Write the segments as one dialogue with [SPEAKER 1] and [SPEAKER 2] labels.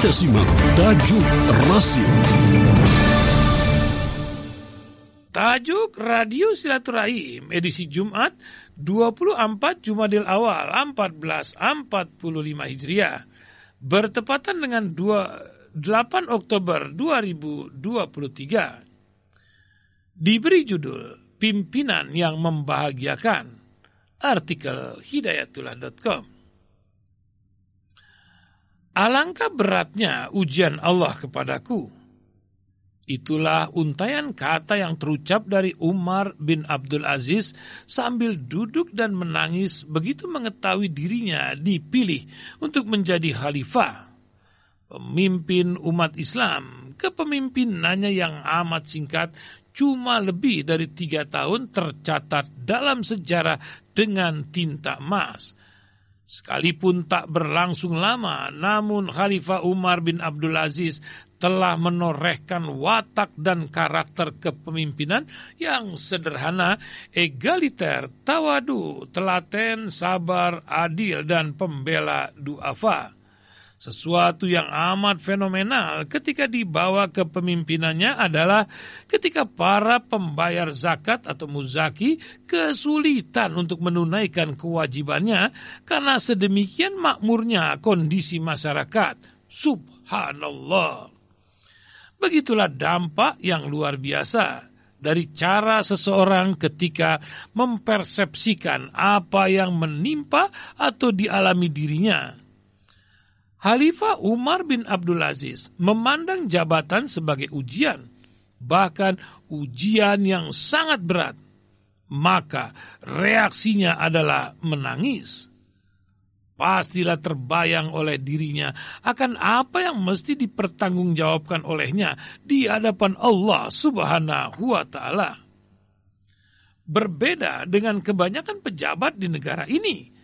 [SPEAKER 1] Kita simak Tajuk Rasio.
[SPEAKER 2] Tajuk Radio Silaturahim edisi Jumat 24 Jumadil Awal 1445 Hijriah bertepatan dengan 2, 8 Oktober 2023. Diberi judul Pimpinan yang Membahagiakan artikel hidayatullah.com Alangkah beratnya ujian Allah kepadaku. Itulah untayan kata yang terucap dari Umar bin Abdul Aziz sambil duduk dan menangis begitu mengetahui dirinya dipilih untuk menjadi khalifah. Pemimpin umat Islam, kepemimpinannya yang amat singkat cuma lebih dari tiga tahun tercatat dalam sejarah dengan tinta emas Sekalipun tak berlangsung lama, namun Khalifah Umar bin Abdul Aziz telah menorehkan watak dan karakter kepemimpinan yang sederhana, egaliter, tawadu, telaten, sabar, adil, dan pembela duafa sesuatu yang amat fenomenal ketika dibawa ke pemimpinannya adalah ketika para pembayar zakat atau muzaki kesulitan untuk menunaikan kewajibannya karena sedemikian makmurnya kondisi masyarakat. Subhanallah. Begitulah dampak yang luar biasa dari cara seseorang ketika mempersepsikan apa yang menimpa atau dialami dirinya Khalifah Umar bin Abdul Aziz memandang jabatan sebagai ujian, bahkan ujian yang sangat berat. Maka reaksinya adalah menangis. Pastilah terbayang oleh dirinya akan apa yang mesti dipertanggungjawabkan olehnya di hadapan Allah Subhanahu wa Ta'ala. Berbeda dengan kebanyakan pejabat di negara ini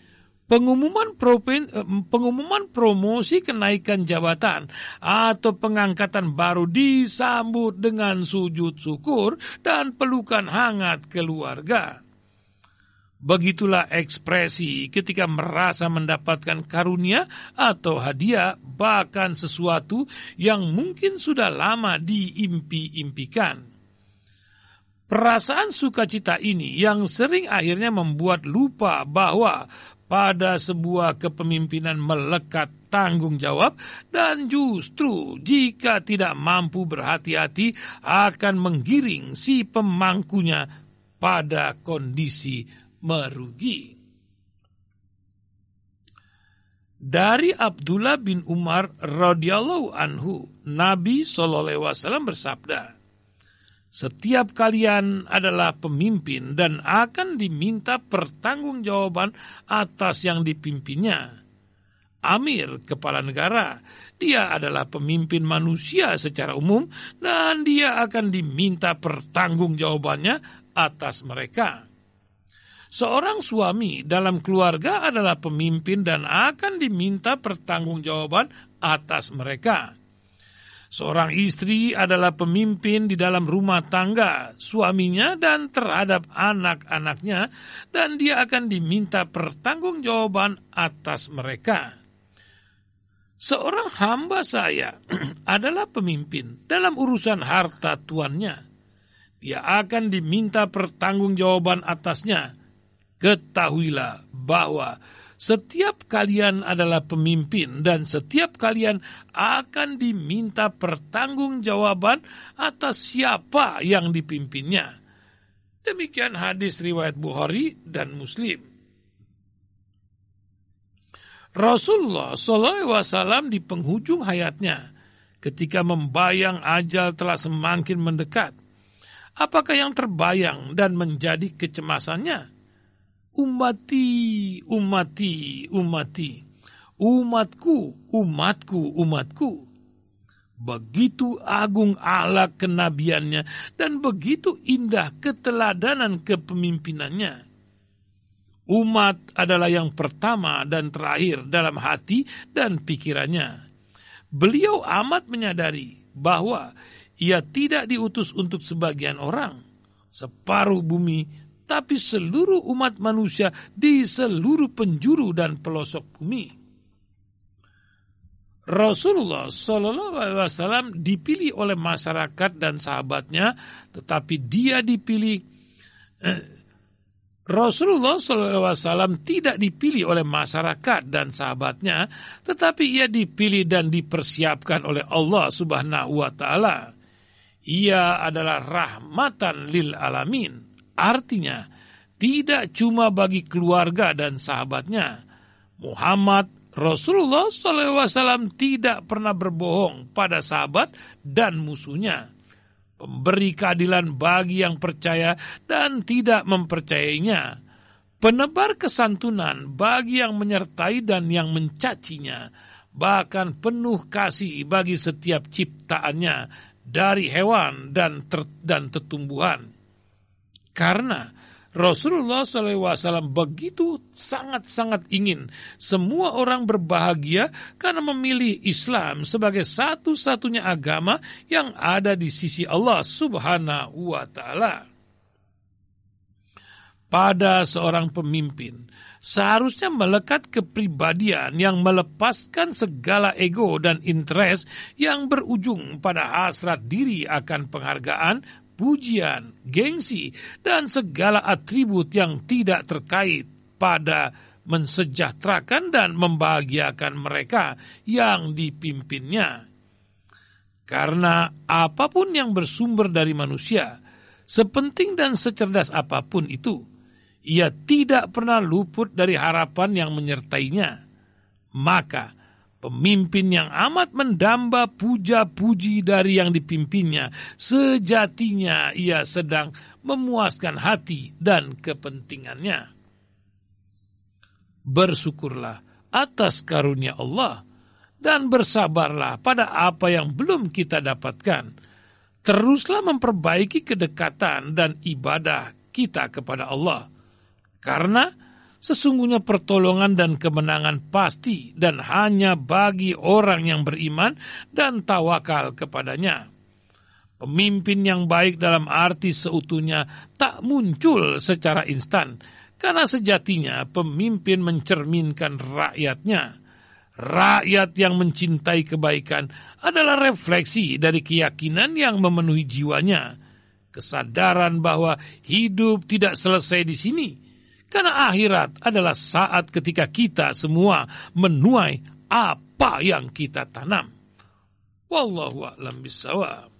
[SPEAKER 2] pengumuman provin, eh, pengumuman promosi kenaikan jabatan atau pengangkatan baru disambut dengan sujud syukur dan pelukan hangat keluarga. Begitulah ekspresi ketika merasa mendapatkan karunia atau hadiah, bahkan sesuatu yang mungkin sudah lama diimpi-impikan. Perasaan sukacita ini yang sering akhirnya membuat lupa bahwa pada sebuah kepemimpinan melekat tanggung jawab dan justru jika tidak mampu berhati-hati akan menggiring si pemangkunya pada kondisi merugi. Dari Abdullah bin Umar radhiyallahu anhu, Nabi saw bersabda, setiap kalian adalah pemimpin dan akan diminta pertanggungjawaban atas yang dipimpinnya. Amir, kepala negara, dia adalah pemimpin manusia secara umum dan dia akan diminta pertanggungjawabannya atas mereka. Seorang suami dalam keluarga adalah pemimpin dan akan diminta pertanggungjawaban atas mereka. Seorang istri adalah pemimpin di dalam rumah tangga suaminya dan terhadap anak-anaknya dan dia akan diminta pertanggungjawaban atas mereka. Seorang hamba saya adalah pemimpin dalam urusan harta tuannya. Dia akan diminta pertanggungjawaban atasnya. Ketahuilah bahwa setiap kalian adalah pemimpin dan setiap kalian akan diminta pertanggungjawaban atas siapa yang dipimpinnya. Demikian hadis riwayat Bukhari dan Muslim. Rasulullah SAW di penghujung hayatnya ketika membayang ajal telah semakin mendekat. Apakah yang terbayang dan menjadi kecemasannya? Umati, umati, umati, umatku, umatku, umatku. Begitu agung Allah kenabiannya dan begitu indah keteladanan kepemimpinannya. Umat adalah yang pertama dan terakhir dalam hati dan pikirannya. Beliau amat menyadari bahwa ia tidak diutus untuk sebagian orang. Separuh bumi tapi seluruh umat manusia di seluruh penjuru dan pelosok bumi. Rasulullah Shallallahu Alaihi Wasallam dipilih oleh masyarakat dan sahabatnya, tetapi dia dipilih. Eh, Rasulullah SAW tidak dipilih oleh masyarakat dan sahabatnya, tetapi ia dipilih dan dipersiapkan oleh Allah Subhanahu wa Ta'ala. Ia adalah rahmatan lil alamin, artinya tidak cuma bagi keluarga dan sahabatnya. Muhammad Rasulullah SAW tidak pernah berbohong pada sahabat dan musuhnya. Pemberi keadilan bagi yang percaya dan tidak mempercayainya. Penebar kesantunan bagi yang menyertai dan yang mencacinya. Bahkan penuh kasih bagi setiap ciptaannya dari hewan dan, ter, dan. Karena Rasulullah SAW begitu sangat-sangat ingin semua orang berbahagia karena memilih Islam sebagai satu-satunya agama yang ada di sisi Allah Subhanahu wa Ta'ala. Pada seorang pemimpin, seharusnya melekat kepribadian yang melepaskan segala ego dan interest yang berujung pada hasrat diri akan penghargaan, pujian, gengsi, dan segala atribut yang tidak terkait pada mensejahterakan dan membahagiakan mereka yang dipimpinnya. Karena apa pun yang bersumber dari manusia, sepenting dan secerdas apa pun itu, ia tidak pernah luput dari harapan yang menyertainya. Maka, Pemimpin yang amat mendamba puja-puji dari yang dipimpinnya, sejatinya ia sedang memuaskan hati dan kepentingannya. Bersyukurlah atas karunia Allah dan bersabarlah pada apa yang belum kita dapatkan. Teruslah memperbaiki kedekatan dan ibadah kita kepada Allah. Karena Sesungguhnya pertolongan dan kemenangan pasti dan hanya bagi orang yang beriman dan tawakal kepadanya. Pemimpin yang baik dalam arti seutuhnya tak muncul secara instan, karena sejatinya pemimpin mencerminkan rakyatnya. Rakyat yang mencintai kebaikan adalah refleksi dari keyakinan yang memenuhi jiwanya. Kesadaran bahwa hidup tidak selesai di sini, karena akhirat adalah saat ketika kita semua menuai apa yang kita tanam. Wallahu a'lam bishawab.